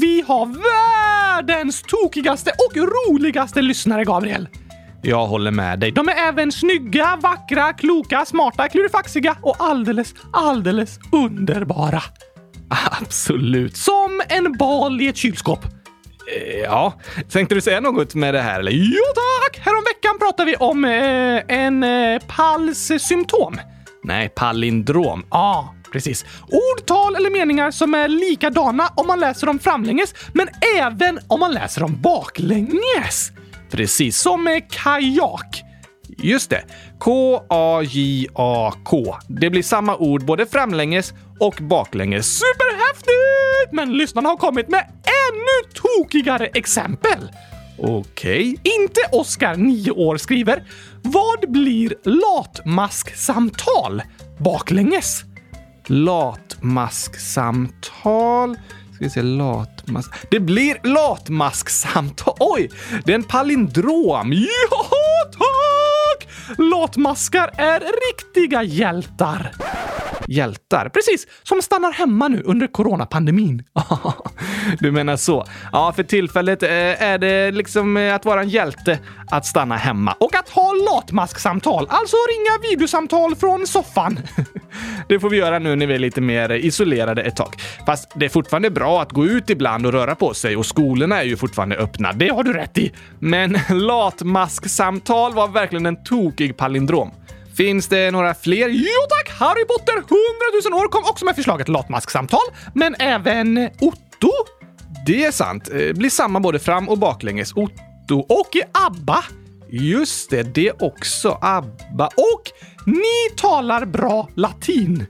Vi har världens tokigaste och roligaste lyssnare, Gabriel. Jag håller med dig. De är även snygga, vackra, kloka, smarta, klurifaxiga och alldeles, alldeles underbara. Absolut. Som en bal i ett kylskåp. Eh, Ja, tänkte du säga något med det här eller? Jo tack! Häromveckan pratade vi om eh, en eh, palssymptom. Nej, palindrom. Ja, precis. Ordtal eller meningar som är likadana om man läser dem framlänges, men även om man läser dem baklänges. Precis som med kajak. Just det. K-A-J-A-K. Det blir samma ord både framlänges och baklänges. Superhäftigt! Men lyssnarna har kommit med ännu tokigare exempel. Okej. Inte Oskar, 9 år, skriver Vad blir latmasksamtal baklänges? Latmasksamtal... Ska vi se, latmask... Det blir latmasksamtal! Oj! Det är en palindrom! Ja, tack! Latmaskar är riktiga hjältar. Hjältar? Precis, som stannar hemma nu under coronapandemin. du menar så. Ja, för tillfället eh, är det liksom eh, att vara en hjälte att stanna hemma och att ha latmasksamtal, alltså ringa videosamtal från soffan. det får vi göra nu när vi är lite mer isolerade ett tag. Fast det är fortfarande bra att gå ut ibland och röra på sig och skolorna är ju fortfarande öppna. Det har du rätt i. Men latmasksamtal var verkligen en tokig palindrom. Finns det några fler? Jo tack! Harry Potter 100 000 år kom också med förslaget latmasksamtal, men även Otto. Det är sant. Eh, blir samma både fram och baklänges. Otto och ABBA. Just det, det också. ABBA. Och ni talar bra latin.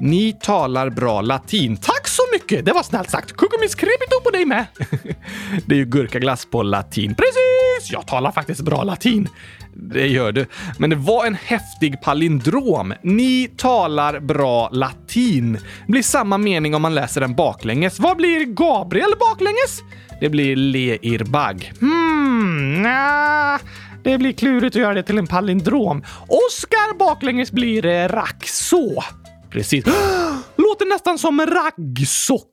Ni talar bra latin. Tack så mycket! Det var snällt sagt. Kukumis crepito på dig med. det är ju gurkaglass på latin. Precis! Jag talar faktiskt bra latin. Det gör du. Men det var en häftig palindrom. Ni talar bra latin. Det blir samma mening om man läser den baklänges. Vad blir Gabriel baklänges? Det blir leirbag. Hmm, nja. Det blir klurigt att göra det till en palindrom. Oskar baklänges blir eh, raxå. Precis. Låter nästan som raggsocka.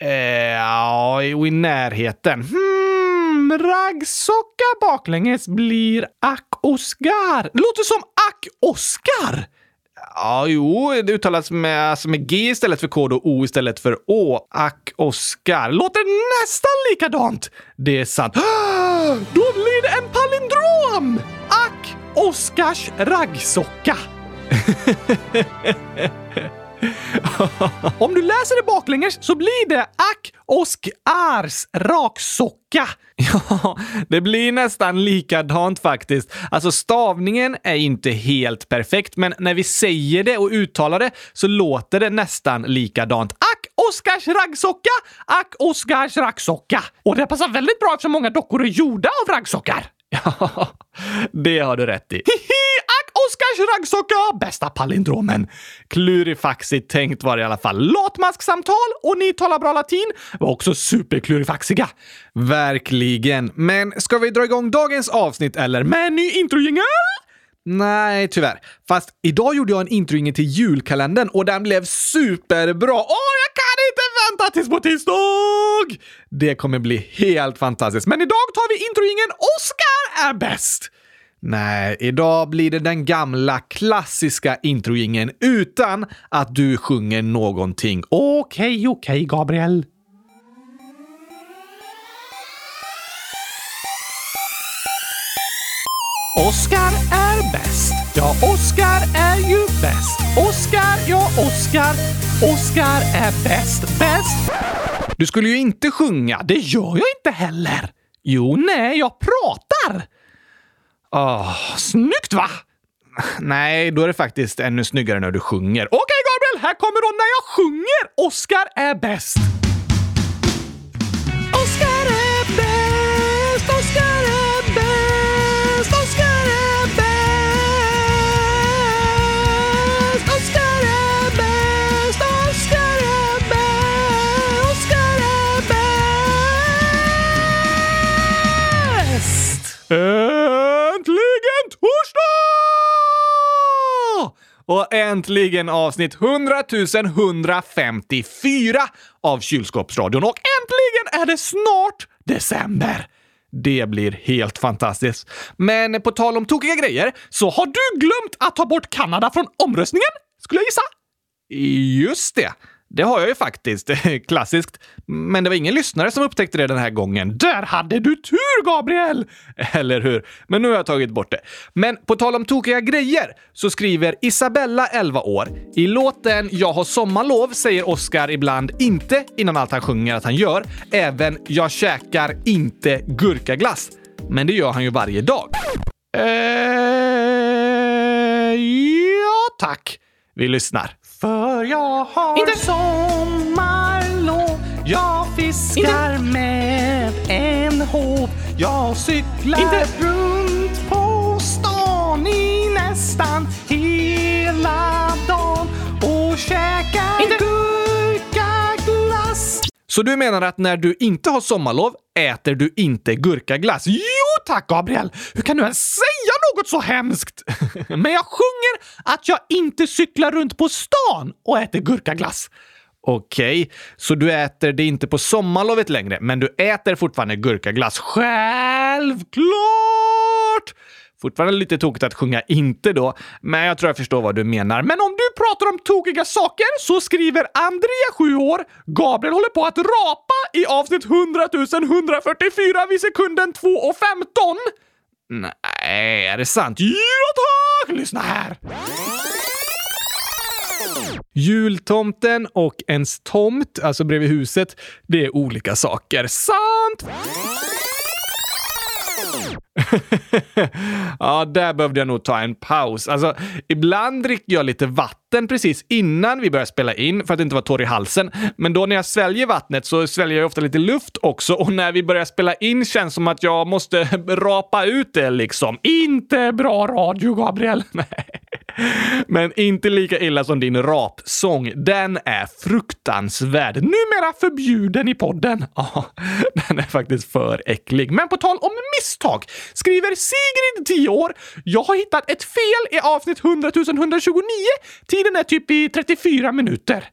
Eh, ja, och i närheten. Hmm, raggsocka baklänges blir ack-Oskar. Låter som ack-Oskar. Ja, jo, det uttalas med, alltså med G istället för K och O istället för Å. Ack, Oskar. Låter nästan likadant. Det är sant. Då blir det en palindrom! Ack, Oskars raggsocka. Om du läser det baklänges så blir det ack Oskars raksocka. Ja, det blir nästan likadant faktiskt. Alltså stavningen är inte helt perfekt, men när vi säger det och uttalar det så låter det nästan likadant. Ack Oskars raggsocka! Ack Oskars raggsocka! Och det passar väldigt bra eftersom många dockor är gjorda av raggsockar. Ja, det har du rätt i. Hihi! Oskars raggsocka! Bästa palindromen. Klurifaxigt tänkt var det i alla fall. Latmasksamtal och ni talar bra latin var också superklurifaxiga. Verkligen. Men ska vi dra igång dagens avsnitt eller med en ny introjingel? Nej, tyvärr. Fast idag gjorde jag en introjingel till julkalendern och den blev superbra. Åh, jag kan inte vänta tills på tisdag! Det kommer bli helt fantastiskt. Men idag tar vi introjingeln Oskar är bäst! Nej, idag blir det den gamla klassiska introjingeln utan att du sjunger någonting. Okej, okej, Gabriel. Oskar är bäst. Ja, Oskar är ju bäst. Oskar, ja, Oskar. Oskar är bäst. Bäst. Du skulle ju inte sjunga. Det gör jag inte heller. Jo, nej, jag pratar. Oh, snyggt va? Nej, då är det faktiskt ännu snyggare när du sjunger. Okej, Gabriel, här kommer då när jag sjunger Oscar är bäst. Oscar är bäst, Oscar är bäst, Oscar är bäst, Oscar är bäst, Oscar är bäst, Oscar är bäst. Oskar är bäst! Och äntligen avsnitt 100 154 av Kylskåpsradion. Och äntligen är det snart december! Det blir helt fantastiskt. Men på tal om tokiga grejer så har du glömt att ta bort Kanada från omröstningen, skulle jag gissa? Just det. Det har jag ju faktiskt. Klassiskt. Men det var ingen lyssnare som upptäckte det den här gången. Där hade du tur, Gabriel! Eller hur? Men nu har jag tagit bort det. Men på tal om tokiga grejer så skriver Isabella, 11 år. I låten “Jag har sommarlov” säger Oscar ibland inte innan allt han sjunger att han gör. Även “Jag käkar inte gurkaglass”. Men det gör han ju varje dag. Eh, ja, tack. Vi lyssnar. För jag har Inte. sommarlov Jag fiskar med en håv Jag cyklar Inte. runt på stan i nästan hela dagen och käkar Inte. gurkaglass. Så du menar att när du inte har sommarlov äter du inte gurkaglass? Jo tack Gabriel! Hur kan du ens säga något så hemskt? Men jag sjunger att jag inte cyklar runt på stan och äter gurkaglass. Okej, så du äter det inte på sommarlovet längre, men du äter fortfarande gurkaglass? Självklart! Fortfarande lite tokigt att sjunga inte då, men jag tror jag förstår vad du menar. Men om du pratar om tokiga saker så skriver Andrea, 7 år, Gabriel håller på att rapa i avsnitt 100 144 vid sekunden 2 och 15. Nej, är det sant? Ja tack! Lyssna här! Jultomten och ens tomt, alltså bredvid huset, det är olika saker. Sant! ja, där behövde jag nog ta en paus. Alltså, ibland dricker jag lite vatten precis innan vi börjar spela in för att inte vara torr i halsen. Men då när jag sväljer vattnet så sväljer jag ofta lite luft också och när vi börjar spela in känns det som att jag måste rapa ut det liksom. Inte bra radio, Gabriel. Nej. Men inte lika illa som din rapsång. Den är fruktansvärd. Numera förbjuden i podden. Ja, den är faktiskt för äcklig. Men på tal om misstag skriver Sigrid, 10 år. Jag har hittat ett fel i avsnitt 100 129. Tiden är typ i 34 minuter.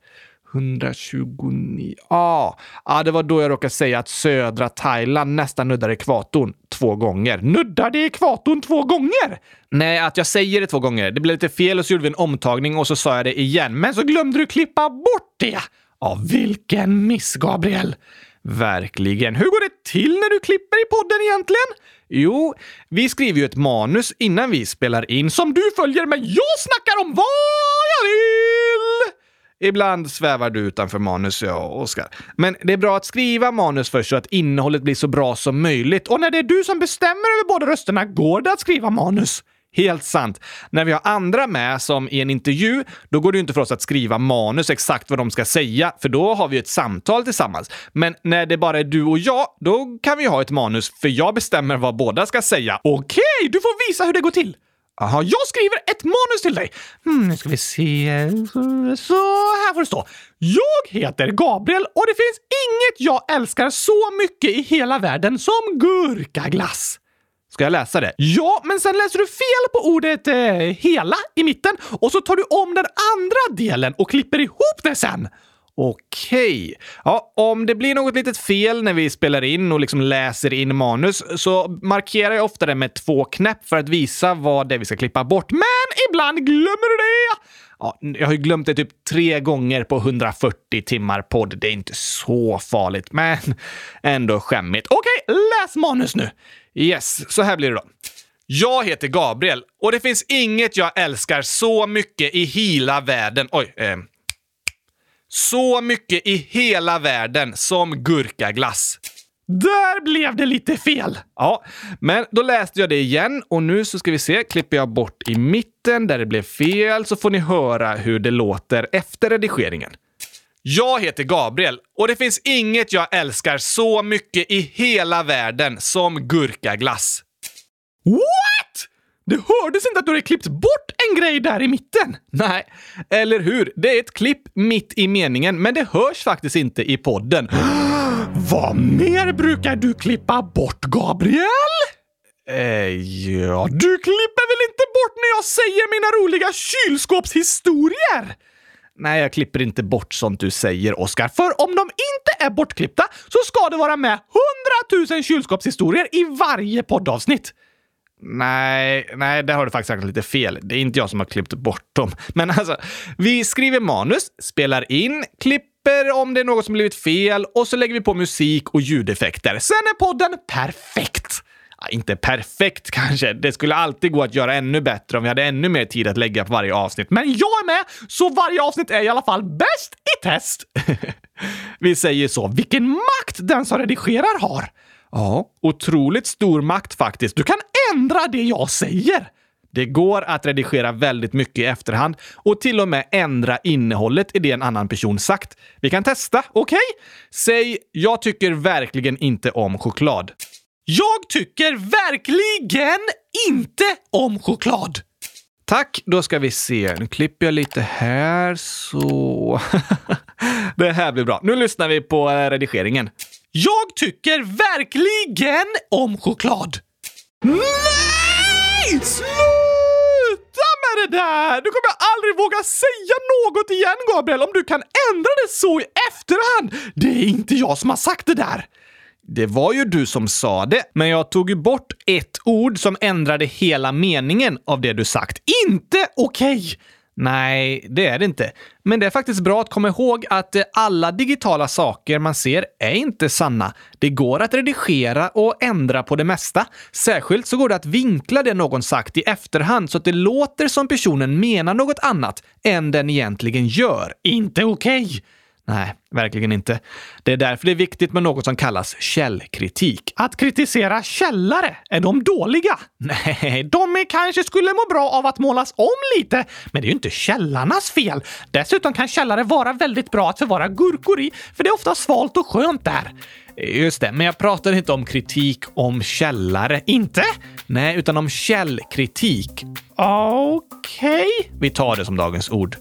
129. Ah, ah, det var då jag råkade säga att södra Thailand nästan nuddar ekvatorn två gånger. Nuddar det ekvatorn två gånger? Nej, att jag säger det två gånger. Det blev lite fel och så gjorde vi en omtagning och så sa jag det igen. Men så glömde du klippa bort det! Ja, vilken miss, Gabriel! Verkligen. Hur går det till när du klipper i podden egentligen? Jo, vi skriver ju ett manus innan vi spelar in som du följer, men jag snackar om vad jag vill! Ibland svävar du utanför manus, jag och Oskar. Men det är bra att skriva manus först så att innehållet blir så bra som möjligt. Och när det är du som bestämmer över båda rösterna går det att skriva manus. Helt sant. När vi har andra med, som i en intervju, då går det ju inte för oss att skriva manus exakt vad de ska säga, för då har vi ett samtal tillsammans. Men när det bara är du och jag, då kan vi ha ett manus, för jag bestämmer vad båda ska säga. Okej, du får visa hur det går till! Jaha, jag skriver ett manus till dig. Mm, nu ska vi se. Så här får det stå. Jag heter Gabriel och det finns inget jag älskar så mycket i hela världen som gurkaglass. Ska jag läsa det? Ja, men sen läser du fel på ordet eh, hela i mitten och så tar du om den andra delen och klipper ihop det sen. Okej. Ja, om det blir något litet fel när vi spelar in och liksom läser in manus så markerar jag ofta det med två knäpp för att visa vad det är vi ska klippa bort. Men ibland glömmer du det! Ja, jag har ju glömt det typ tre gånger på 140 timmar podd. Det är inte så farligt, men ändå skämmigt. Okej, läs manus nu! Yes, så här blir det då. Jag heter Gabriel och det finns inget jag älskar så mycket i hela världen. Oj, eh, så mycket i hela världen som gurkaglass. Där blev det lite fel! Ja, men då läste jag det igen och nu så ska vi se, klipper jag bort i mitten där det blev fel så får ni höra hur det låter efter redigeringen. Jag heter Gabriel och det finns inget jag älskar så mycket i hela världen som gurkaglass. What? Det hördes inte att du hade klippt bort en grej där i mitten. Nej, eller hur? Det är ett klipp mitt i meningen, men det hörs faktiskt inte i podden. Vad mer brukar du klippa bort, Gabriel? Eh, ja, du klipper väl inte bort när jag säger mina roliga kylskåpshistorier! Nej, jag klipper inte bort sånt du säger, Oskar. För om de inte är bortklippta så ska det vara med hundratusen kylskåpshistorier i varje poddavsnitt. Nej, nej, där har du faktiskt sagt lite fel. Det är inte jag som har klippt bort dem. Men alltså, vi skriver manus, spelar in, klipper om det är något som blivit fel och så lägger vi på musik och ljudeffekter. Sen är podden perfekt! Ja, inte perfekt kanske. Det skulle alltid gå att göra ännu bättre om vi hade ännu mer tid att lägga på varje avsnitt. Men jag är med, så varje avsnitt är i alla fall bäst i test! vi säger så. Vilken makt den som redigerar har! Ja, otroligt stor makt faktiskt. Du kan ändra det jag säger! Det går att redigera väldigt mycket i efterhand och till och med ändra innehållet i det en annan person sagt. Vi kan testa, okej? Okay? Säg “Jag tycker verkligen inte om choklad”. Jag tycker verkligen inte om choklad! Tack, då ska vi se. Nu klipper jag lite här, så... det här blir bra. Nu lyssnar vi på eh, redigeringen. Jag tycker verkligen om choklad! Nej! Sluta är det där! Du kommer aldrig våga säga något igen, Gabriel, om du kan ändra det så i efterhand. Det är inte jag som har sagt det där. Det var ju du som sa det, men jag tog ju bort ett ord som ändrade hela meningen av det du sagt. Inte okej! Okay. Nej, det är det inte. Men det är faktiskt bra att komma ihåg att eh, alla digitala saker man ser är inte sanna. Det går att redigera och ändra på det mesta. Särskilt så går det att vinkla det någon sagt i efterhand så att det låter som personen menar något annat än den egentligen gör. Inte okej! Okay. Nej, verkligen inte. Det är därför det är viktigt med något som kallas källkritik. Att kritisera källare, är de dåliga? Nej, de kanske skulle må bra av att målas om lite, men det är ju inte källarnas fel. Dessutom kan källare vara väldigt bra att förvara gurkor i, för det är ofta svalt och skönt där. Just det, men jag pratar inte om kritik om källare. Inte? Nej, utan om källkritik. Okej. Okay. Vi tar det som dagens ord.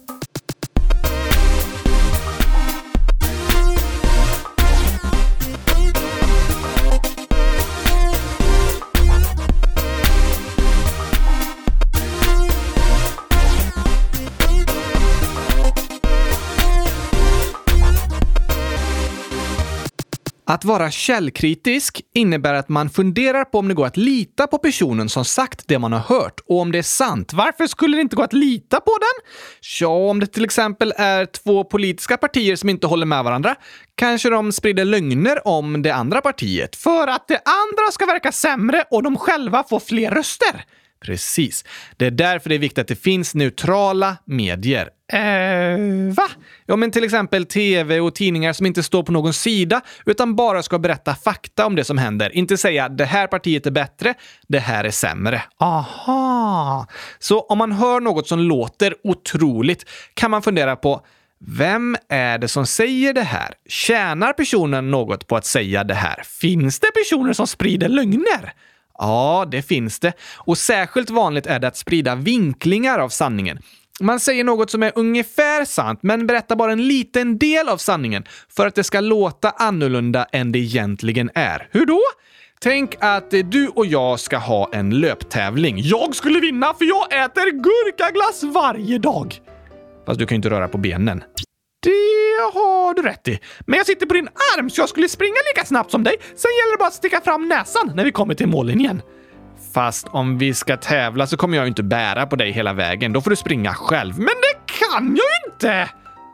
Att vara källkritisk innebär att man funderar på om det går att lita på personen som sagt det man har hört och om det är sant. Varför skulle det inte gå att lita på den? Ja, om det till exempel är två politiska partier som inte håller med varandra kanske de sprider lögner om det andra partiet för att det andra ska verka sämre och de själva får fler röster. Precis. Det är därför det är viktigt att det finns neutrala medier. Eh, va? Ja, men till exempel tv och tidningar som inte står på någon sida utan bara ska berätta fakta om det som händer. Inte säga det här partiet är bättre, det här är sämre. Aha! Så om man hör något som låter otroligt kan man fundera på vem är det som säger det här? Tjänar personen något på att säga det här? Finns det personer som sprider lögner? Ja, det finns det. Och särskilt vanligt är det att sprida vinklingar av sanningen. Man säger något som är ungefär sant, men berättar bara en liten del av sanningen för att det ska låta annorlunda än det egentligen är. Hur då? Tänk att du och jag ska ha en löptävling. Jag skulle vinna för jag äter gurkaglass varje dag! Fast du kan ju inte röra på benen. Det har du rätt i. Men jag sitter på din arm så jag skulle springa lika snabbt som dig. Sen gäller det bara att sticka fram näsan när vi kommer till mållinjen. Fast om vi ska tävla så kommer jag ju inte bära på dig hela vägen. Då får du springa själv. Men det kan jag ju inte!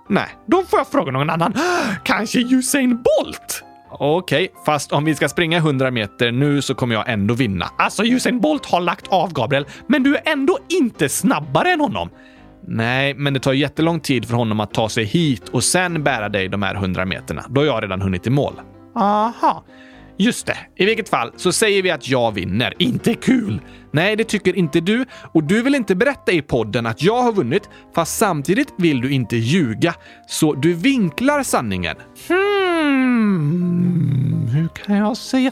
Nej, då får jag fråga någon annan. Kanske Usain Bolt? Okej, okay, fast om vi ska springa 100 meter nu så kommer jag ändå vinna. Alltså, Usain Bolt har lagt av, Gabriel, men du är ändå inte snabbare än honom. Nej, men det tar jättelång tid för honom att ta sig hit och sen bära dig de här 100 meterna. Då har jag redan hunnit i mål. Aha. Just det. I vilket fall så säger vi att jag vinner. Inte kul! Nej, det tycker inte du och du vill inte berätta i podden att jag har vunnit, fast samtidigt vill du inte ljuga. Så du vinklar sanningen. Hmm, hur kan jag säga?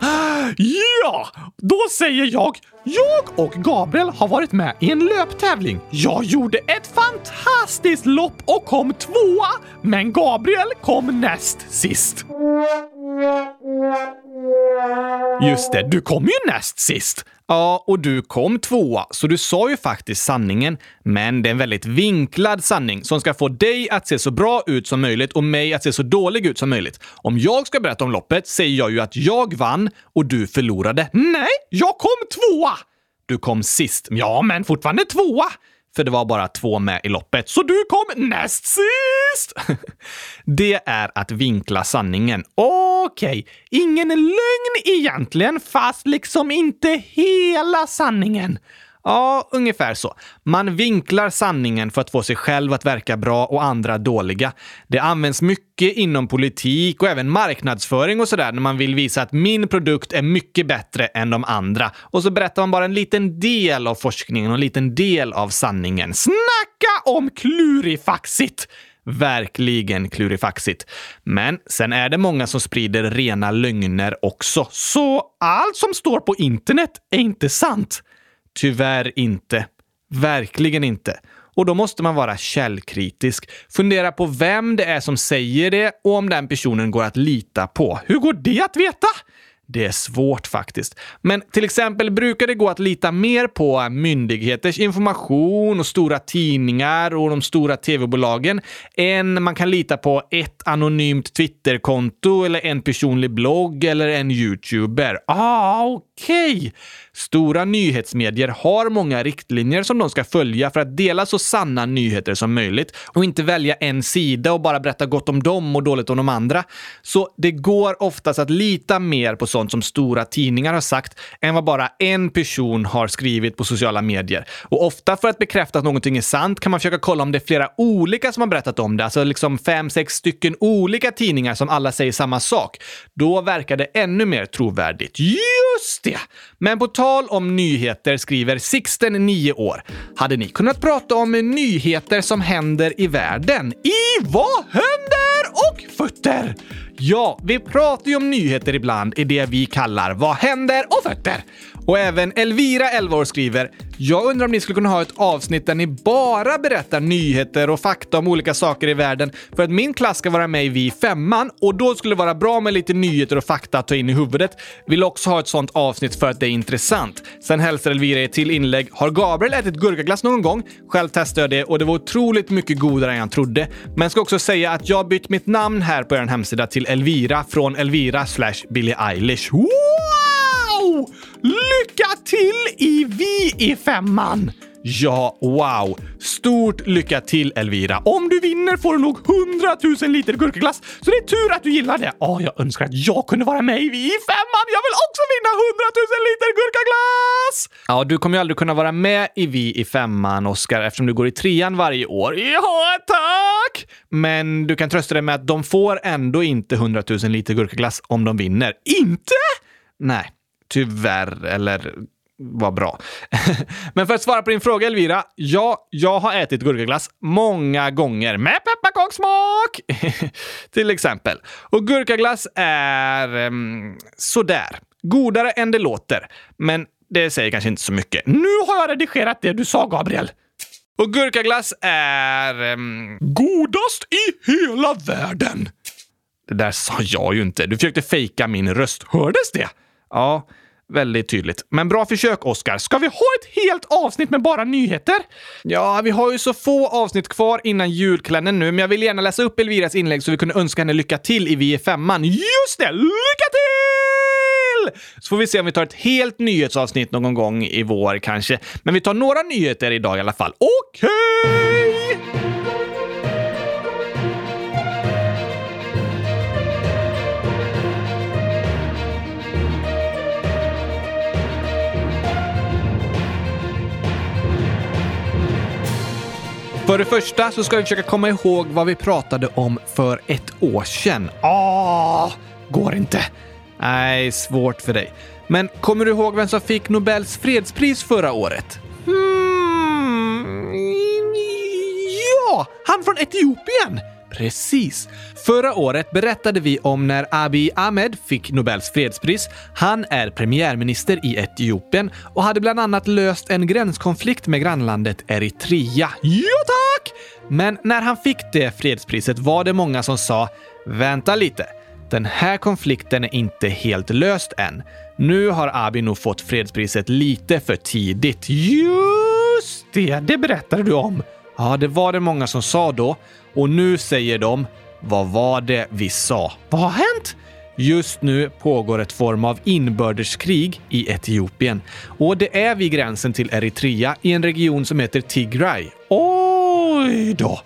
Ja! Då säger jag jag och Gabriel har varit med i en löptävling. Jag gjorde ett fantastiskt lopp och kom tvåa, men Gabriel kom näst sist. Just det, du kom ju näst sist. Ja, och du kom tvåa, så du sa ju faktiskt sanningen. Men det är en väldigt vinklad sanning som ska få dig att se så bra ut som möjligt och mig att se så dålig ut som möjligt. Om jag ska berätta om loppet säger jag ju att jag vann och du förlorade. Nej, jag kom tvåa! Du kom sist. Ja, men fortfarande tvåa! För det var bara två med i loppet, så du kom näst sist! det är att vinkla sanningen. Okej, okay. ingen lögn egentligen, fast liksom inte hela sanningen. Ja, ungefär så. Man vinklar sanningen för att få sig själv att verka bra och andra dåliga. Det används mycket inom politik och även marknadsföring och sådär när man vill visa att min produkt är mycket bättre än de andra. Och så berättar man bara en liten del av forskningen och en liten del av sanningen. Snacka om klurifaxigt! Verkligen klurifaxigt. Men sen är det många som sprider rena lögner också. Så allt som står på internet är inte sant. Tyvärr inte. Verkligen inte. Och då måste man vara källkritisk. Fundera på vem det är som säger det och om den personen går att lita på. Hur går det att veta? Det är svårt faktiskt. Men till exempel brukar det gå att lita mer på myndigheters information och stora tidningar och de stora tv-bolagen än man kan lita på ett anonymt Twitterkonto eller en personlig blogg eller en youtuber. Ah, okej! Okay. Stora nyhetsmedier har många riktlinjer som de ska följa för att dela så sanna nyheter som möjligt och inte välja en sida och bara berätta gott om dem och dåligt om de andra. Så det går oftast att lita mer på sånt som stora tidningar har sagt än vad bara en person har skrivit på sociala medier. Och ofta för att bekräfta att någonting är sant kan man försöka kolla om det är flera olika som har berättat om det, alltså liksom fem, sex stycken olika tidningar som alla säger samma sak. Då verkar det ännu mer trovärdigt. Just det! Men på tal om nyheter skriver Sixten, 9 år. Hade ni kunnat prata om nyheter som händer i världen? I vad händer och fötter? Ja, vi pratar ju om nyheter ibland i det vi kallar Vad händer och fötter. Och även Elvira, 11 år, skriver “Jag undrar om ni skulle kunna ha ett avsnitt där ni bara berättar nyheter och fakta om olika saker i världen för att min klass ska vara med i Vi femman och då skulle det vara bra med lite nyheter och fakta att ta in i huvudet. Vill också ha ett sånt avsnitt för att det är intressant. Sen hälsar Elvira ett till inlägg. Har Gabriel ätit gurkaglass någon gång? Själv testade jag det och det var otroligt mycket godare än jag trodde. Men ska också säga att jag bytt mitt namn här på er hemsida till Elvira från Elvira slash Billie Eilish. Wow! Lycka till i Vi i femman! Ja, wow! Stort lycka till Elvira! Om du vinner får du nog 100 000 liter gurkaglass, så det är tur att du gillar det. Ja, oh, jag önskar att jag kunde vara med i Vi i femman! Jag vill också vinna 100 000 liter gurkaglass! Ja, du kommer ju aldrig kunna vara med i Vi i femman, Oskar, eftersom du går i trean varje år. Ja, tack! Men du kan trösta dig med att de får ändå inte 100 000 liter gurkaglass om de vinner. Inte? Nej. Tyvärr, eller vad bra. Men för att svara på din fråga Elvira. Ja, jag har ätit gurkaglass många gånger med pepparkakssmak. Till exempel. Och gurkaglass är um, sådär. Godare än det låter. Men det säger kanske inte så mycket. Nu har jag redigerat det du sa, Gabriel. Och gurkaglass är... Um, godast i hela världen. Det där sa jag ju inte. Du försökte fejka min röst. Hördes det? Ja, Väldigt tydligt. Men bra försök, Oscar. Ska vi ha ett helt avsnitt med bara nyheter? Ja, vi har ju så få avsnitt kvar innan julkalendern nu, men jag vill gärna läsa upp Elviras inlägg så vi kunde önska henne lycka till i Vi är femman. Just det! Lycka till! Så får vi se om vi tar ett helt nyhetsavsnitt någon gång i vår kanske. Men vi tar några nyheter idag i alla fall. Okej! Okay! För det första så ska vi försöka komma ihåg vad vi pratade om för ett år sedan. Ah, går inte. Nej, svårt för dig. Men kommer du ihåg vem som fick Nobels fredspris förra året? Hmm, ja, han från Etiopien! Precis. Förra året berättade vi om när Abiy Ahmed fick Nobels fredspris. Han är premiärminister i Etiopien och hade bland annat löst en gränskonflikt med grannlandet Eritrea. Ja tack! Men när han fick det fredspriset var det många som sa “Vänta lite. den här konflikten är inte helt löst än. Nu har Abiy nog fått fredspriset lite för tidigt. Just det, det berättade du om. Ja, det var det många som sa då. Och nu säger de, vad var det vi sa? Vad har hänt? Just nu pågår ett form av inbördeskrig i Etiopien och det är vid gränsen till Eritrea i en region som heter Tigray. Oj då!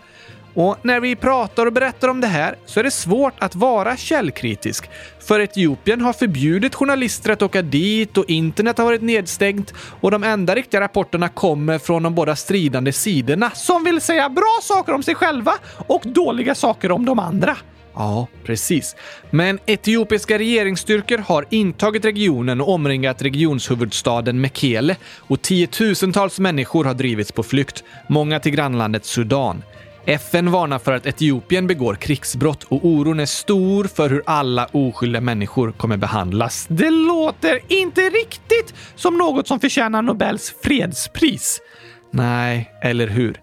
Och när vi pratar och berättar om det här så är det svårt att vara källkritisk. För Etiopien har förbjudit journalister att åka dit och internet har varit nedstängt och de enda riktiga rapporterna kommer från de båda stridande sidorna som vill säga bra saker om sig själva och dåliga saker om de andra. Ja, precis. Men etiopiska regeringsstyrkor har intagit regionen och omringat regionshuvudstaden Mekele och tiotusentals människor har drivits på flykt, många till grannlandet Sudan. FN varnar för att Etiopien begår krigsbrott och oron är stor för hur alla oskyldiga människor kommer behandlas. Det låter inte riktigt som något som förtjänar Nobels fredspris. Nej, eller hur?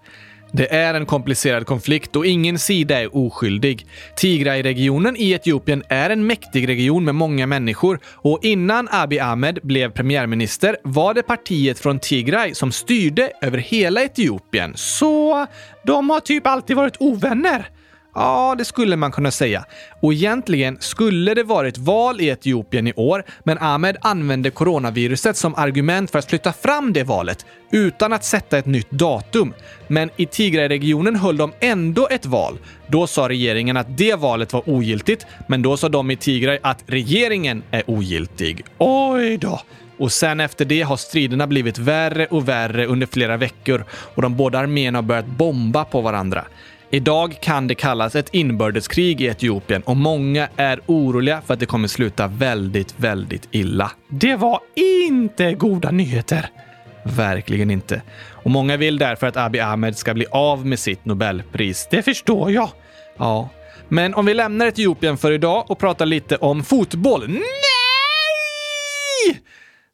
Det är en komplicerad konflikt och ingen sida är oskyldig. Tigray-regionen i Etiopien är en mäktig region med många människor och innan Abiy Ahmed blev premiärminister var det partiet från Tigray som styrde över hela Etiopien. Så de har typ alltid varit ovänner. Ja, det skulle man kunna säga. Och egentligen skulle det varit val i Etiopien i år, men Ahmed använde coronaviruset som argument för att flytta fram det valet utan att sätta ett nytt datum. Men i Tigray-regionen höll de ändå ett val. Då sa regeringen att det valet var ogiltigt, men då sa de i Tigray att regeringen är ogiltig. Oj då! Och sen efter det har striderna blivit värre och värre under flera veckor och de båda arméerna har börjat bomba på varandra. Idag kan det kallas ett inbördeskrig i Etiopien och många är oroliga för att det kommer sluta väldigt, väldigt illa. Det var inte goda nyheter. Verkligen inte. Och många vill därför att Abiy Ahmed ska bli av med sitt Nobelpris. Det förstår jag. Ja, men om vi lämnar Etiopien för idag och pratar lite om fotboll. Nej!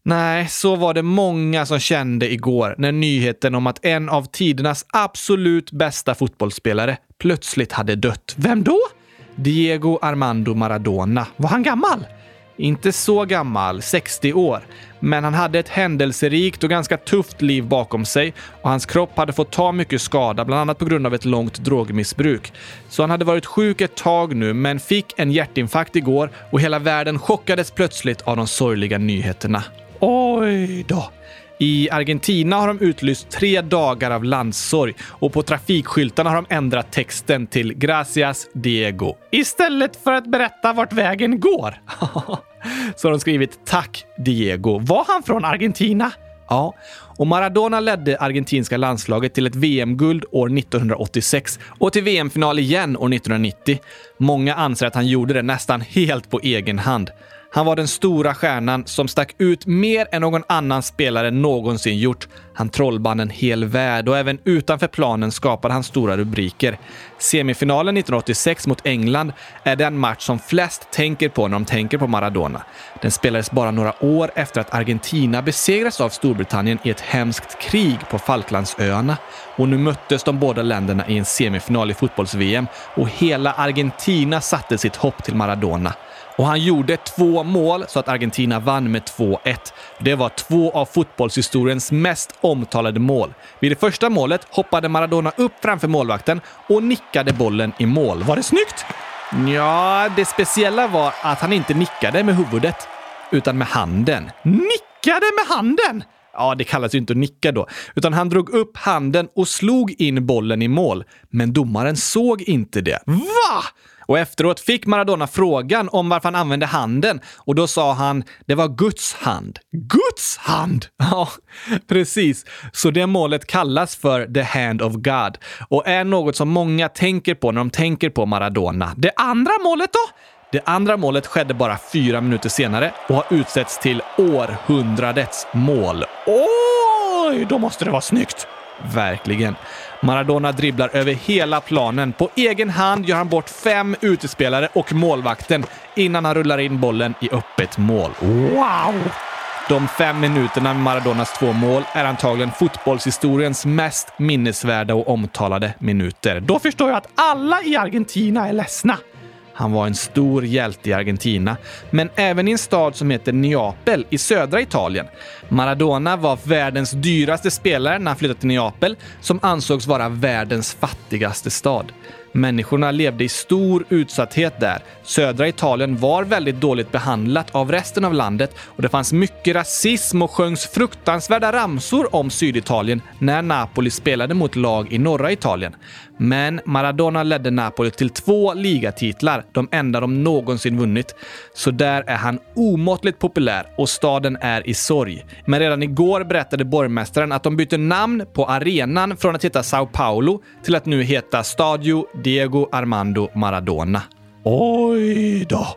Nej, så var det många som kände igår när nyheten om att en av tidernas absolut bästa fotbollsspelare plötsligt hade dött. Vem då? Diego Armando Maradona. Var han gammal? Inte så gammal, 60 år. Men han hade ett händelserikt och ganska tufft liv bakom sig och hans kropp hade fått ta mycket skada, bland annat på grund av ett långt drogmissbruk. Så han hade varit sjuk ett tag nu, men fick en hjärtinfarkt igår och hela världen chockades plötsligt av de sorgliga nyheterna. Oj då! I Argentina har de utlyst tre dagar av landssorg och på trafikskyltarna har de ändrat texten till “Gracias Diego” istället för att berätta vart vägen går. Så har de skrivit “Tack Diego”. Var han från Argentina? Ja, och Maradona ledde argentinska landslaget till ett VM-guld år 1986 och till VM-final igen år 1990. Många anser att han gjorde det nästan helt på egen hand. Han var den stora stjärnan som stack ut mer än någon annan spelare någonsin gjort. Han trollband en hel värld och även utanför planen skapade han stora rubriker. Semifinalen 1986 mot England är den match som flest tänker på när de tänker på Maradona. Den spelades bara några år efter att Argentina besegrats av Storbritannien i ett hemskt krig på Falklandsöarna. Och nu möttes de båda länderna i en semifinal i fotbolls-VM och hela Argentina satte sitt hopp till Maradona. Och han gjorde två mål så att Argentina vann med 2-1. Det var två av fotbollshistoriens mest omtalade mål. Vid det första målet hoppade Maradona upp framför målvakten och nickade bollen i mål. Var det snyggt? Ja, det speciella var att han inte nickade med huvudet, utan med handen. Nickade med handen? Ja, det kallas ju inte att nicka då, utan han drog upp handen och slog in bollen i mål. Men domaren såg inte det. Va? Och efteråt fick Maradona frågan om varför han använde handen och då sa han det var Guds hand. Guds hand! Ja, precis. Så det målet kallas för the hand of God och är något som många tänker på när de tänker på Maradona. Det andra målet då? Det andra målet skedde bara fyra minuter senare och har utsetts till århundradets mål. Oj, då måste det vara snyggt! Verkligen. Maradona dribblar över hela planen. På egen hand gör han bort fem utespelare och målvakten innan han rullar in bollen i öppet mål. Wow! De fem minuterna med Maradonas två mål är antagligen fotbollshistoriens mest minnesvärda och omtalade minuter. Då förstår jag att alla i Argentina är ledsna. Han var en stor hjälte i Argentina, men även i en stad som heter Neapel i södra Italien. Maradona var världens dyraste spelare när han flyttade till Neapel, som ansågs vara världens fattigaste stad. Människorna levde i stor utsatthet där. Södra Italien var väldigt dåligt behandlat av resten av landet och det fanns mycket rasism och sjöngs fruktansvärda ramsor om Syditalien när Napoli spelade mot lag i norra Italien. Men Maradona ledde Napoli till två ligatitlar, de enda de någonsin vunnit. Så där är han omåttligt populär och staden är i sorg. Men redan igår berättade borgmästaren att de bytte namn på arenan från att heta Sao Paulo till att nu heta Stadio Diego Armando Maradona. Oj då!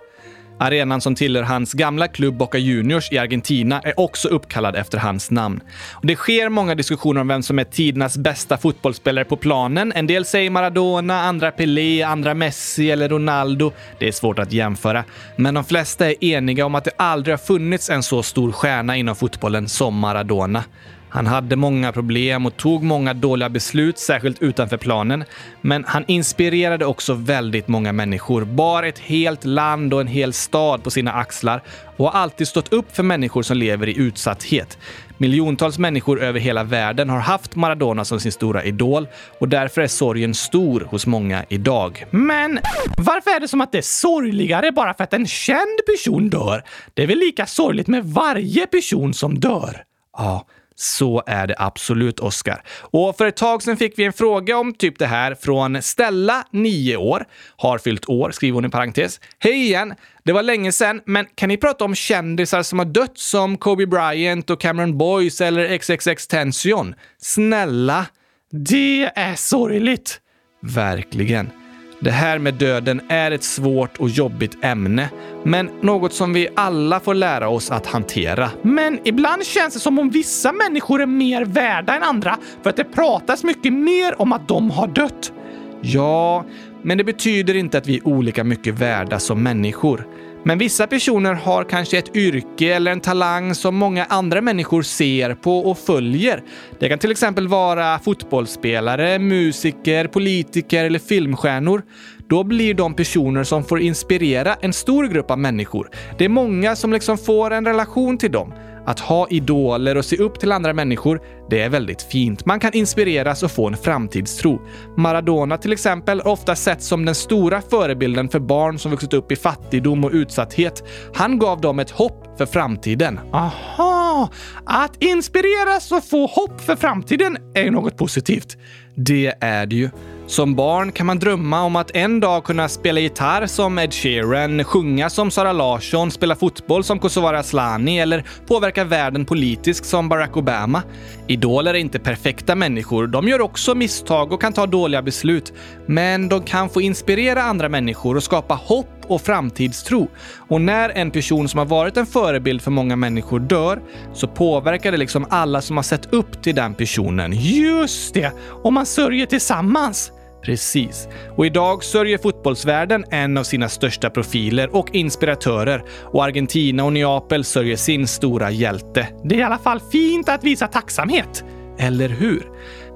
Arenan som tillhör hans gamla klubb Boca Juniors i Argentina är också uppkallad efter hans namn. Och det sker många diskussioner om vem som är tidernas bästa fotbollsspelare på planen. En del säger Maradona, andra Pelé, andra Messi eller Ronaldo. Det är svårt att jämföra. Men de flesta är eniga om att det aldrig har funnits en så stor stjärna inom fotbollen som Maradona. Han hade många problem och tog många dåliga beslut, särskilt utanför planen. Men han inspirerade också väldigt många människor, bar ett helt land och en hel stad på sina axlar och har alltid stått upp för människor som lever i utsatthet. Miljontals människor över hela världen har haft Maradona som sin stora idol och därför är sorgen stor hos många idag. Men varför är det som att det är sorgligare bara för att en känd person dör? Det är väl lika sorgligt med varje person som dör? Ja, så är det absolut, Oskar. Och för ett tag sedan fick vi en fråga om typ det här från Stella, 9 år. Har fyllt år, skriver hon i parentes. Hej igen! Det var länge sedan, men kan ni prata om kändisar som har dött som Kobe Bryant och Cameron Boyce eller XXX Tension? Snälla! Det är sorgligt. Verkligen. Det här med döden är ett svårt och jobbigt ämne, men något som vi alla får lära oss att hantera. Men ibland känns det som om vissa människor är mer värda än andra för att det pratas mycket mer om att de har dött. Ja, men det betyder inte att vi är olika mycket värda som människor. Men vissa personer har kanske ett yrke eller en talang som många andra människor ser på och följer. Det kan till exempel vara fotbollsspelare, musiker, politiker eller filmstjärnor. Då blir de personer som får inspirera en stor grupp av människor. Det är många som liksom får en relation till dem. Att ha idoler och se upp till andra människor, det är väldigt fint. Man kan inspireras och få en framtidstro. Maradona till exempel är ofta sett som den stora förebilden för barn som vuxit upp i fattigdom och utsatthet. Han gav dem ett hopp för framtiden. Aha! Att inspireras och få hopp för framtiden är ju något positivt. Det är det ju. Som barn kan man drömma om att en dag kunna spela gitarr som Ed Sheeran, sjunga som Sara Larsson, spela fotboll som Kosovare Asllani eller påverka världen politiskt som Barack Obama. Idoler är inte perfekta människor. De gör också misstag och kan ta dåliga beslut. Men de kan få inspirera andra människor och skapa hopp och framtidstro. Och när en person som har varit en förebild för många människor dör så påverkar det liksom alla som har sett upp till den personen. Just det! Och man sörjer tillsammans. Precis. Och idag sörjer fotbollsvärlden en av sina största profiler och inspiratörer och Argentina och Neapel sörjer sin stora hjälte. Det är i alla fall fint att visa tacksamhet. Eller hur?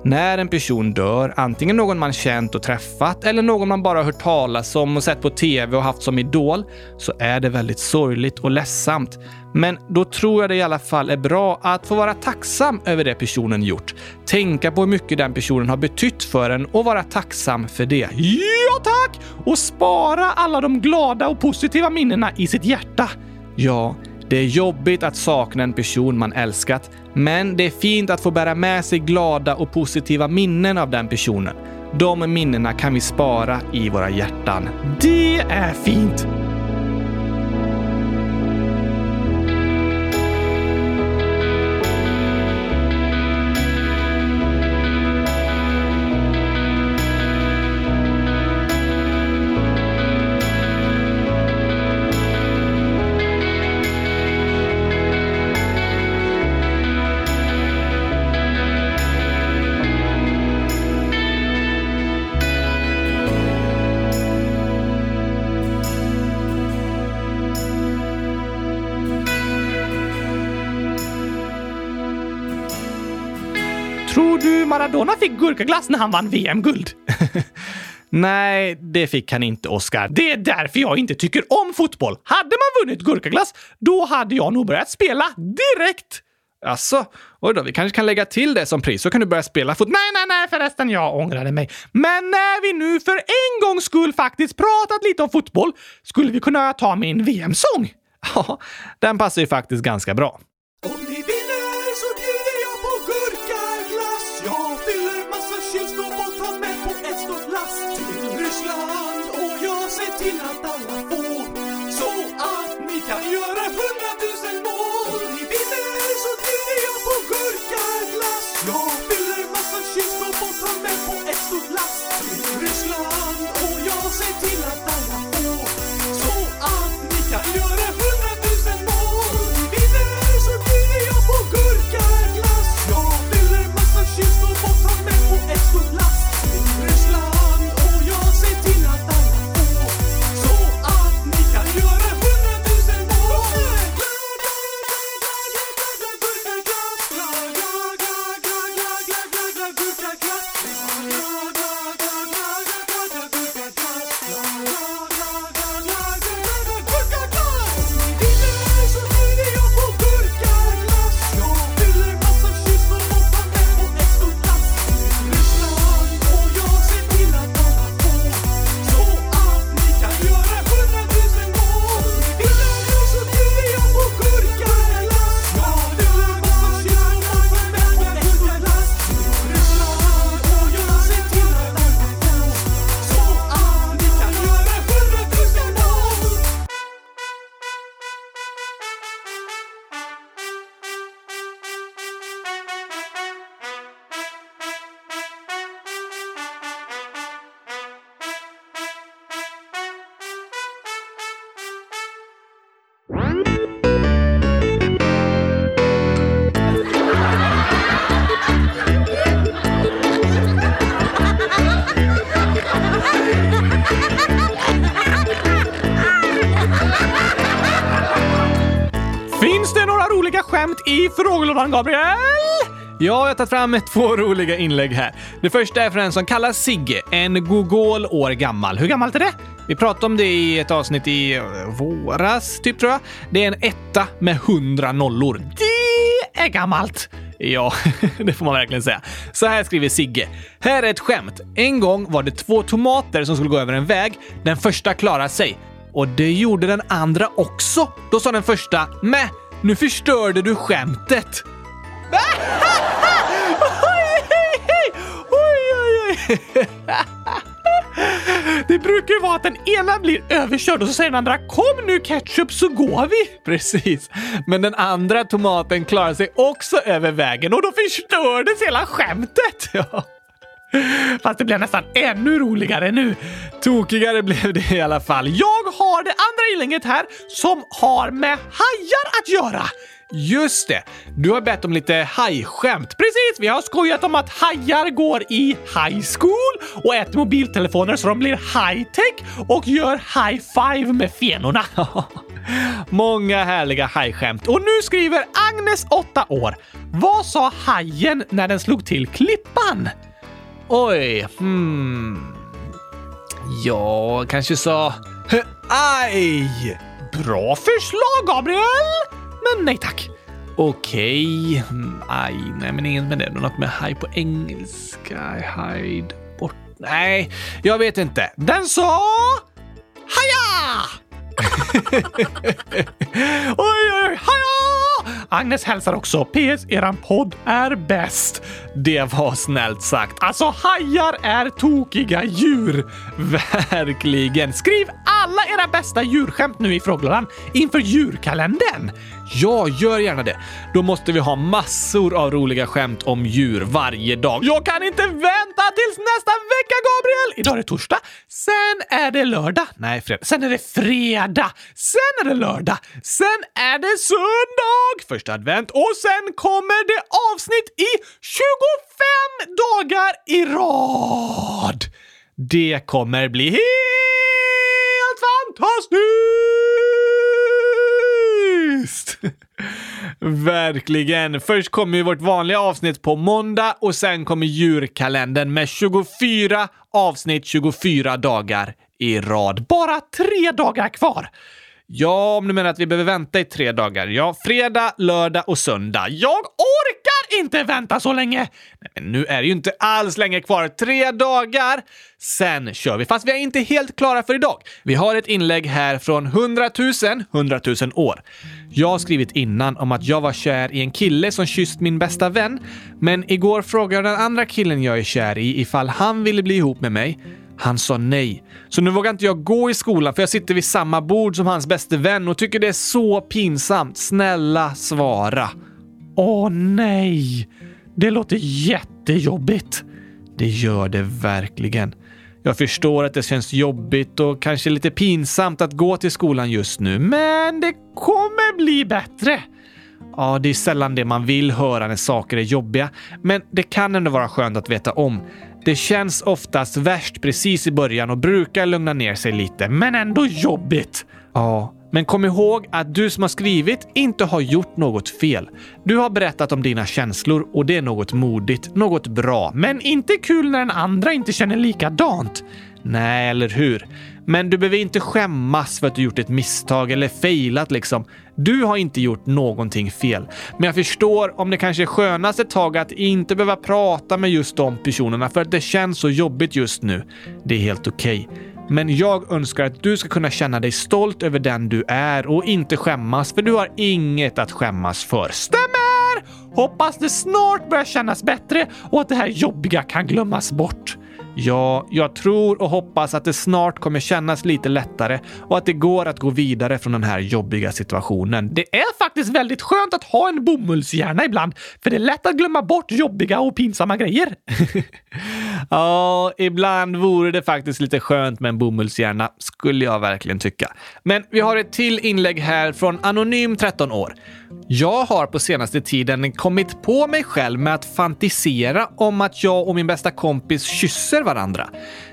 När en person dör, antingen någon man känt och träffat eller någon man bara hört talas om och sett på TV och haft som idol, så är det väldigt sorgligt och ledsamt. Men då tror jag det i alla fall är bra att få vara tacksam över det personen gjort. Tänka på hur mycket den personen har betytt för en och vara tacksam för det. Ja tack! Och spara alla de glada och positiva minnena i sitt hjärta. Ja, det är jobbigt att sakna en person man älskat, men det är fint att få bära med sig glada och positiva minnen av den personen. De minnena kan vi spara i våra hjärtan. Det är fint! Maradona fick gurkaglass när han vann VM-guld? Nej, det fick han inte, Oscar. Det är därför jag inte tycker om fotboll. Hade man vunnit gurkaglass, då hade jag nog börjat spela direkt. Alltså, oj då, vi kanske kan lägga till det som pris så kan du börja spela fot... Nej, nej, nej förresten, jag ångrade mig. Men när vi nu för en gångs skull faktiskt pratat lite om fotboll skulle vi kunna ta min VM-sång. Ja, den passar ju faktiskt ganska bra. Och jag jag har tagit fram två roliga inlägg här. Det första är från en som kallas Sigge, en gogol år gammal. Hur gammalt är det? Vi pratade om det i ett avsnitt i eh, våras, typ tror jag. Det är en etta med hundra nollor. Det är gammalt! Ja, det får man verkligen säga. Så här skriver Sigge. Här är ett skämt. En gång var det två tomater som skulle gå över en väg. Den första klarade sig. Och det gjorde den andra också. Då sa den första, “Mäh, nu förstörde du skämtet. Det brukar ju vara att den ena blir överkörd och så säger den andra “Kom nu ketchup så går vi!” Precis. Men den andra tomaten klarar sig också över vägen och då förstördes hela skämtet. Ja. Fast det blev nästan ännu roligare nu. Tokigare blev det i alla fall. Jag har det andra inlägget här som har med hajar att göra. Just det! Du har bett om lite hajskämt. Precis! Vi har skojat om att hajar går i high school och äter mobiltelefoner så de blir high-tech och gör high five med fenorna. Många härliga hajskämt. Och nu skriver Agnes, 8 år. Vad sa hajen när den slog till klippan? Oj, hmm. Ja, kanske sa... Aj! Bra förslag, Gabriel! Men nej tack. Okej. Okay. Aj, nej men inget med det. Något med haj på engelska. Hide bort. Nej, jag vet inte. Den sa... Haja! oj, oj, oj, haja! Agnes hälsar också. PS, eran podd är bäst. Det var snällt sagt. Alltså, hajar är tokiga djur. Verkligen. Skriv alla era bästa djurskämt nu i frågelådan inför djurkalendern. Ja, gör gärna det. Då måste vi ha massor av roliga skämt om djur varje dag. Jag kan inte vänta tills nästa vecka, Gabriel! Idag är det torsdag, sen är det lördag. Nej, fredag. Sen är det fredag. Sen är det lördag. Sen är det söndag! Första advent. Och sen kommer det avsnitt i 25 dagar i rad! Det kommer bli helt fantastiskt! Verkligen. Först kommer ju vårt vanliga avsnitt på måndag och sen kommer djurkalendern med 24 avsnitt 24 dagar i rad. Bara tre dagar kvar! Ja, om du menar att vi behöver vänta i tre dagar. Ja, fredag, lördag och söndag. Jag orkar inte vänta så länge! Nej, men nu är det ju inte alls länge kvar. Tre dagar! Sen kör vi, fast vi är inte helt klara för idag. Vi har ett inlägg här från 100 000, 100 000 år. Jag har skrivit innan om att jag var kär i en kille som kysst min bästa vän, men igår frågade jag den andra killen jag är kär i ifall han ville bli ihop med mig. Han sa nej. Så nu vågar inte jag gå i skolan för jag sitter vid samma bord som hans bäste vän och tycker det är så pinsamt. Snälla svara. Åh nej! Det låter jättejobbigt. Det gör det verkligen. Jag förstår att det känns jobbigt och kanske lite pinsamt att gå till skolan just nu, men det kommer bli bättre. Ja, det är sällan det man vill höra när saker är jobbiga, men det kan ändå vara skönt att veta om. Det känns oftast värst precis i början och brukar lugna ner sig lite, men ändå jobbigt. Ja, men kom ihåg att du som har skrivit inte har gjort något fel. Du har berättat om dina känslor och det är något modigt, något bra, men inte kul när den andra inte känner likadant. Nej, eller hur? Men du behöver inte skämmas för att du gjort ett misstag eller failat liksom. Du har inte gjort någonting fel. Men jag förstår om det kanske är skönast ett tag att inte behöva prata med just de personerna för att det känns så jobbigt just nu. Det är helt okej. Okay. Men jag önskar att du ska kunna känna dig stolt över den du är och inte skämmas, för du har inget att skämmas för. Stämmer! Hoppas det snart börjar kännas bättre och att det här jobbiga kan glömmas bort. Ja, jag tror och hoppas att det snart kommer kännas lite lättare och att det går att gå vidare från den här jobbiga situationen. Det är faktiskt väldigt skönt att ha en bomullshjärna ibland, för det är lätt att glömma bort jobbiga och pinsamma grejer. ja, ibland vore det faktiskt lite skönt med en bomullshjärna, skulle jag verkligen tycka. Men vi har ett till inlägg här från Anonym 13 år. Jag har på senaste tiden kommit på mig själv med att fantisera om att jag och min bästa kompis kysser varandra.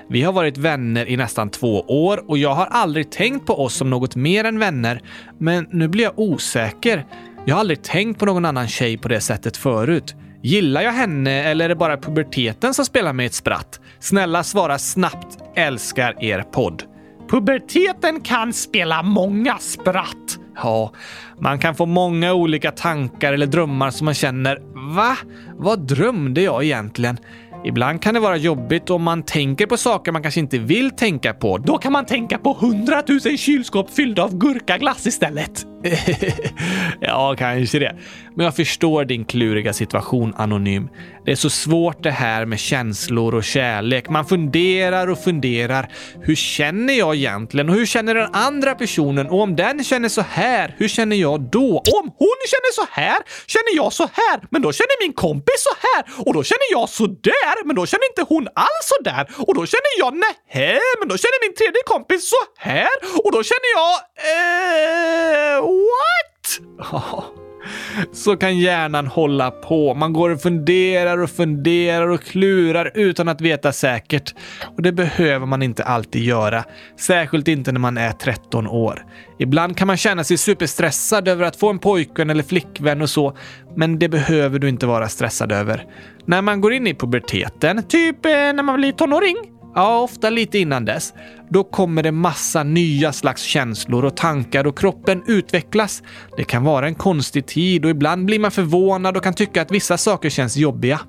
Vi har varit vänner i nästan två år och jag har aldrig tänkt på oss som något mer än vänner, men nu blir jag osäker. Jag har aldrig tänkt på någon annan tjej på det sättet förut. Gillar jag henne eller är det bara puberteten som spelar mig ett spratt? Snälla svara snabbt. Älskar er podd. Puberteten kan spela många spratt. Ja, man kan få många olika tankar eller drömmar som man känner “Va? Vad drömde jag egentligen?” Ibland kan det vara jobbigt om man tänker på saker man kanske inte vill tänka på. Då kan man tänka på hundratusen kylskåp fyllda av gurkaglass istället. ja, kanske det. Men jag förstår din kluriga situation, Anonym. Det är så svårt det här med känslor och kärlek. Man funderar och funderar. Hur känner jag egentligen? Och hur känner den andra personen? Och om den känner så här, hur känner jag då? Och om hon känner så här, känner jag så här. Men då känner min kompis så här. Och då känner jag så där. Men då känner inte hon alls så där. Och då känner jag nähä. men då känner min tredje kompis så här. Och då känner jag... Eh, what? så kan hjärnan hålla på. Man går och funderar och funderar och klurar utan att veta säkert. Och det behöver man inte alltid göra. Särskilt inte när man är 13 år. Ibland kan man känna sig superstressad över att få en pojkvän eller flickvän och så, men det behöver du inte vara stressad över. När man går in i puberteten, typ eh, när man blir tonåring, Ja, ofta lite innan dess. Då kommer det massa nya slags känslor och tankar och kroppen utvecklas. Det kan vara en konstig tid och ibland blir man förvånad och kan tycka att vissa saker känns jobbiga.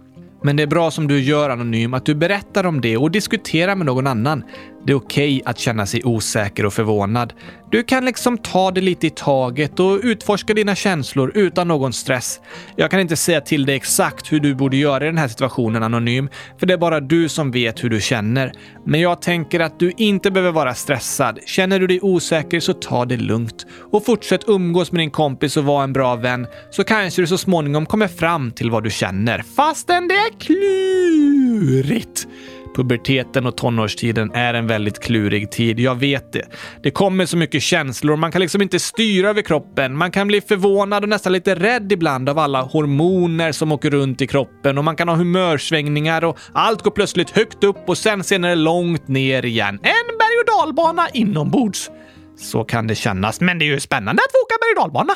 Men det är bra som du gör Anonym, att du berättar om det och diskuterar med någon annan. Det är okej okay att känna sig osäker och förvånad. Du kan liksom ta det lite i taget och utforska dina känslor utan någon stress. Jag kan inte säga till dig exakt hur du borde göra i den här situationen anonym, för det är bara du som vet hur du känner. Men jag tänker att du inte behöver vara stressad. Känner du dig osäker så ta det lugnt och fortsätt umgås med din kompis och vara en bra vän så kanske du så småningom kommer fram till vad du känner. Fastän det är klurigt. Puberteten och tonårstiden är en väldigt klurig tid, jag vet det. Det kommer så mycket känslor, man kan liksom inte styra över kroppen. Man kan bli förvånad och nästan lite rädd ibland av alla hormoner som åker runt i kroppen och man kan ha humörsvängningar och allt går plötsligt högt upp och sen senare långt ner igen. En berg och dalbana inombords. Så kan det kännas, men det är ju spännande att få åka berg och dalbana.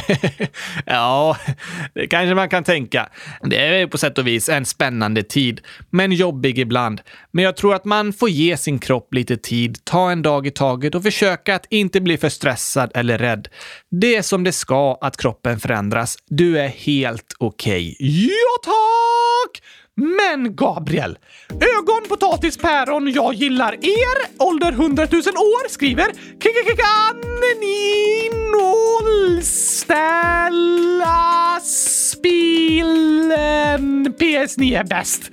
ja, det kanske man kan tänka. Det är på sätt och vis en spännande tid, men jobbig ibland. Men jag tror att man får ge sin kropp lite tid, ta en dag i taget och försöka att inte bli för stressad eller rädd. Det är som det ska att kroppen förändras. Du är helt okej. Okay. Ja, tack! Men Gabriel, ögon, potatis, päron, jag gillar er, ålder 100 000 år, skriver Kaninolställa spilen PS9 är bäst.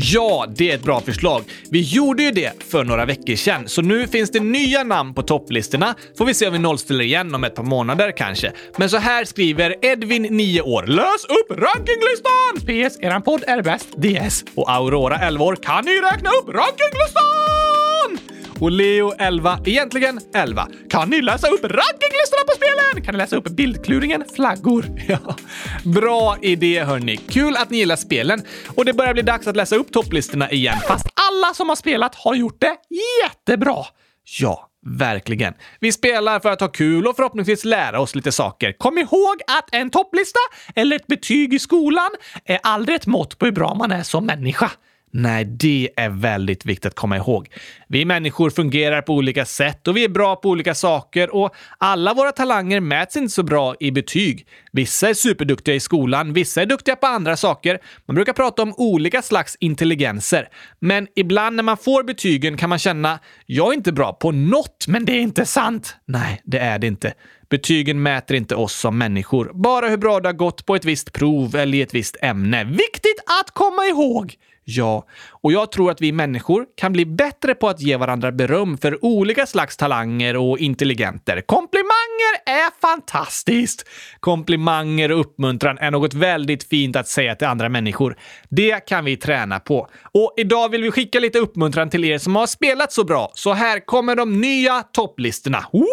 Ja, det är ett bra förslag. Vi gjorde ju det för några veckor sedan, så nu finns det nya namn på topplistorna. Får vi se om vi nollställer igen om ett par månader kanske. Men så här skriver Edvin, 9 år. Lös upp rankinglistan! PS, eran podd är bäst. DS. Och Aurora, 11 år. Kan ni räkna upp rankinglistan? Och Leo 11, egentligen 11. Kan ni läsa upp rankinglistorna på spelen? Kan ni läsa upp bildkluringen flaggor? Ja, bra idé hörni. Kul att ni gillar spelen. Och det börjar bli dags att läsa upp topplistorna igen, fast alla som har spelat har gjort det jättebra. Ja, Verkligen. Vi spelar för att ha kul och förhoppningsvis lära oss lite saker. Kom ihåg att en topplista eller ett betyg i skolan är aldrig ett mått på hur bra man är som människa. Nej, det är väldigt viktigt att komma ihåg. Vi människor fungerar på olika sätt och vi är bra på olika saker och alla våra talanger mäts inte så bra i betyg. Vissa är superduktiga i skolan, vissa är duktiga på andra saker. Man brukar prata om olika slags intelligenser. Men ibland när man får betygen kan man känna “jag är inte bra på något”, men det är inte sant. Nej, det är det inte. Betygen mäter inte oss som människor, bara hur bra det har gått på ett visst prov eller i ett visst ämne. Viktigt att komma ihåg! Ja, och jag tror att vi människor kan bli bättre på att ge varandra beröm för olika slags talanger och intelligenter. Komplimanger är fantastiskt! Komplimanger och uppmuntran är något väldigt fint att säga till andra människor. Det kan vi träna på. Och idag vill vi skicka lite uppmuntran till er som har spelat så bra. Så här kommer de nya topplistorna. Woho!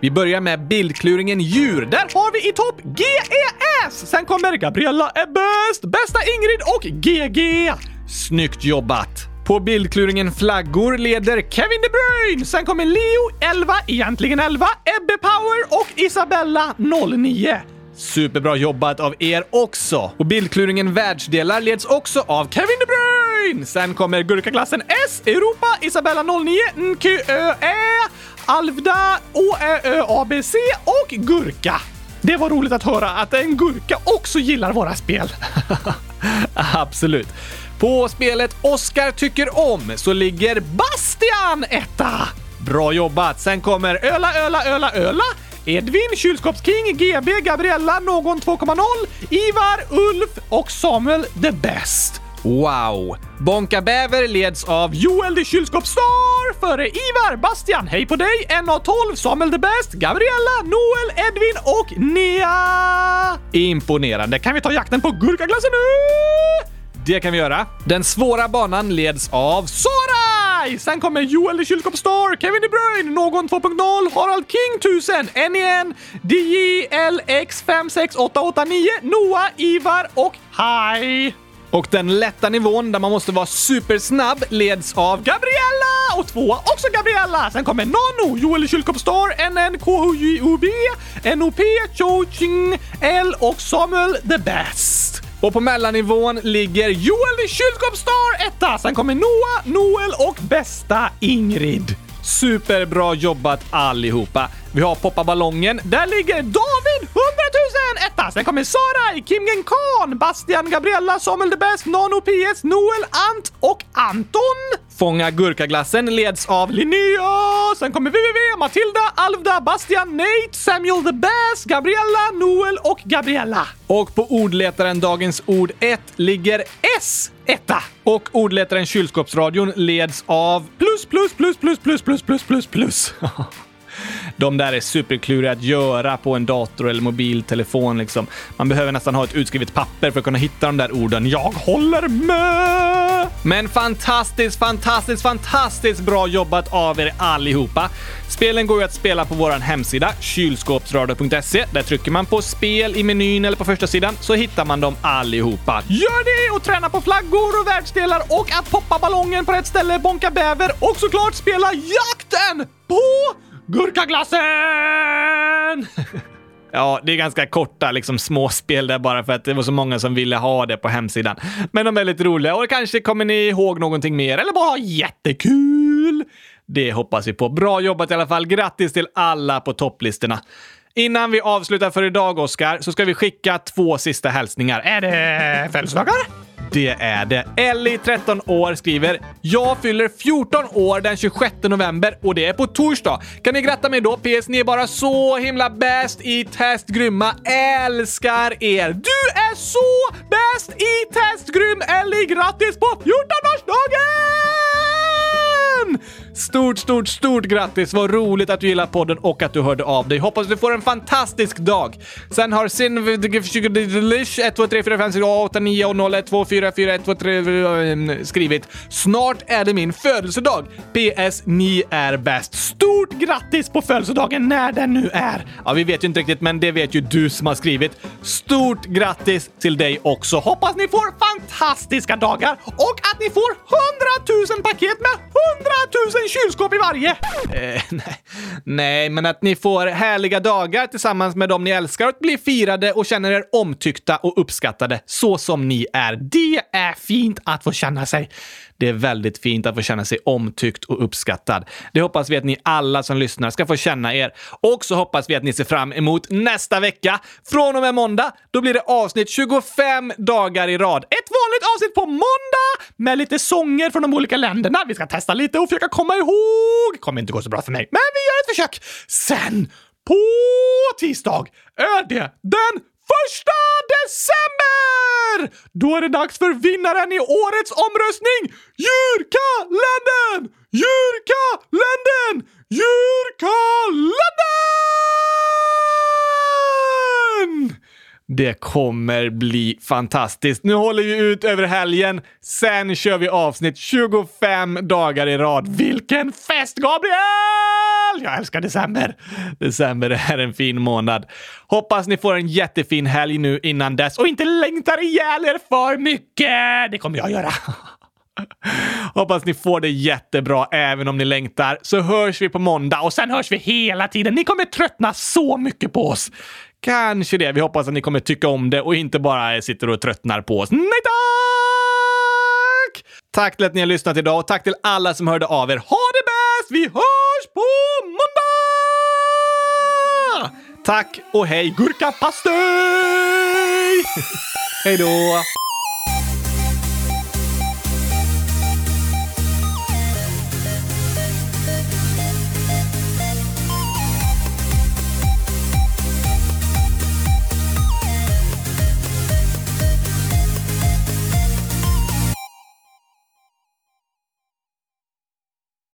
Vi börjar med bildkluringen djur. Där har vi i topp GES! Sen kommer Gabriella är bäst, bästa Ingrid och GG. Snyggt jobbat! På bildkluringen flaggor leder Kevin De Bruyne. Sen kommer Leo 11, egentligen 11, Ebbe Power och Isabella 09. Superbra jobbat av er också! Och bildkluringen världsdelar leds också av Kevin De Bruyne! Sen kommer gurkaklassen S, Europa, Isabella 09, NQÖE, Alvda, ÅÄÖABC och Gurka. Det var roligt att höra att en gurka också gillar våra spel. Absolut. På spelet Oscar tycker om så ligger Bastian etta. Bra jobbat! Sen kommer Öla, Öla, Öla, Öla, Edvin, Kylskåpsking, GB, Gabriella, Någon 2.0, Ivar, Ulf och Samuel the Best. Wow! Bonka Bäver leds av Joel the Kylskåpsstar före Ivar, Bastian, hej på dig, NA12, Samuel the Best, Gabriella, Noel, Edvin och Nea! Imponerande. Kan vi ta jakten på gurkaglassen nu? Det kan vi göra. Den svåra banan leds av Sara! Sen kommer Joel the Kylskåpsstar, Kevin De Bruyne, Någon 2.0, Harald King 1000, NEN, DJLX56889, Noah, Ivar och Hi! Och den lätta nivån där man måste vara supersnabb leds av Gabriella! Och tvåa också Gabriella! Sen kommer Nano, Joel Kylkopstar, NN, KHJOB, NOP, Ching L och Samuel the Best. Och på mellannivån ligger Joel Kylkopstar etta. Sen kommer Noah, Noel och bästa Ingrid. Superbra jobbat allihopa. Vi har poppa ballongen. Där ligger David 100 000 etta. Sen kommer Sara, Kimgen Khan, Bastian, Gabriella, Samuel the Best, Nano PS, Noel, Ant och Anton. Fånga gurkaglassen leds av Linnea. Sen kommer VVV, Matilda, Alvda, Bastian, Nate, Samuel the Best, Gabriella, Noel och Gabriella. Och på ordletaren Dagens Ord 1 ligger S etta. Och ordlättaren Kylskåpsradion leds av plus, plus, plus, plus, plus, plus, plus, plus, plus. De där är superkluriga att göra på en dator eller mobiltelefon. Liksom. Man behöver nästan ha ett utskrivet papper för att kunna hitta de där orden. Jag håller med! Men fantastiskt, fantastiskt, fantastiskt bra jobbat av er allihopa. Spelen går ju att spela på vår hemsida, kylskåpsradio.se. Där trycker man på spel i menyn eller på första sidan så hittar man dem allihopa. Gör det och träna på flaggor och världsdelar och att poppa ballongen på rätt ställe, bonka bäver och såklart spela jakten på Gurkaglassen! Ja, det är ganska korta liksom, småspel där bara för att det var så många som ville ha det på hemsidan. Men de är väldigt roliga och kanske kommer ni ihåg någonting mer eller bara jättekul. Det hoppas vi på. Bra jobbat i alla fall. Grattis till alla på topplistorna. Innan vi avslutar för idag, Oskar, så ska vi skicka två sista hälsningar. Är det födelsedagar? Det är det. Ellie, 13 år, skriver “Jag fyller 14 år den 26 november och det är på torsdag. Kan ni gratta mig då? PS. Ni är bara så himla bäst i test, grymma. Älskar er! Du är så bäst i test, grym Ellie! Grattis på 14-årsdagen! Stort, stort, stort grattis! Vad roligt att du gillar podden och att du hörde av dig. Hoppas du får en fantastisk dag. Sen har sin 1, 2, 3, 4, 5, 6, 8, 9 och 0, 1, 2, 4, 4, 1, 2, 3 skrivit “Snart är det min födelsedag. PS. Ni är bäst. Stort grattis på födelsedagen när den nu är!” Ja, vi vet ju inte riktigt, men det vet ju du som har skrivit. Stort grattis till dig också. Hoppas ni får fantastiska dagar och att ni får 100 000 paket med 100 000 kylskåp i varje! Eh, nej. nej, men att ni får härliga dagar tillsammans med dem ni älskar och bli firade och känner er omtyckta och uppskattade så som ni är. Det är fint att få känna sig. Det är väldigt fint att få känna sig omtyckt och uppskattad. Det hoppas vi att ni alla som lyssnar ska få känna er. Och så hoppas vi att ni ser fram emot nästa vecka. Från och med måndag, då blir det avsnitt 25 dagar i rad. Ett vanligt avsnitt på måndag med lite sånger från de olika länderna. Vi ska testa lite och försöka komma ihåg. Kommer inte gå så bra för mig, men vi gör ett försök. Sen på tisdag är det den första december! Då är det dags för vinnaren i årets omröstning! Djurkalendern! Djurkalendern! Djurkalendern! Det kommer bli fantastiskt. Nu håller vi ut över helgen. Sen kör vi avsnitt 25 dagar i rad. Vilken fest, Gabriel! Jag älskar december. December är en fin månad. Hoppas ni får en jättefin helg nu innan dess och inte längtar ihjäl er för mycket. Det kommer jag göra. Hoppas ni får det jättebra även om ni längtar. Så hörs vi på måndag och sen hörs vi hela tiden. Ni kommer tröttna så mycket på oss. Kanske det. Vi hoppas att ni kommer tycka om det och inte bara sitter och tröttnar på oss. Nej tack! Tack till att ni har lyssnat idag och tack till alla som hörde av er. Ha det bäst! Vi hörs på måndag! Tack och hej gurkapastej! hej då!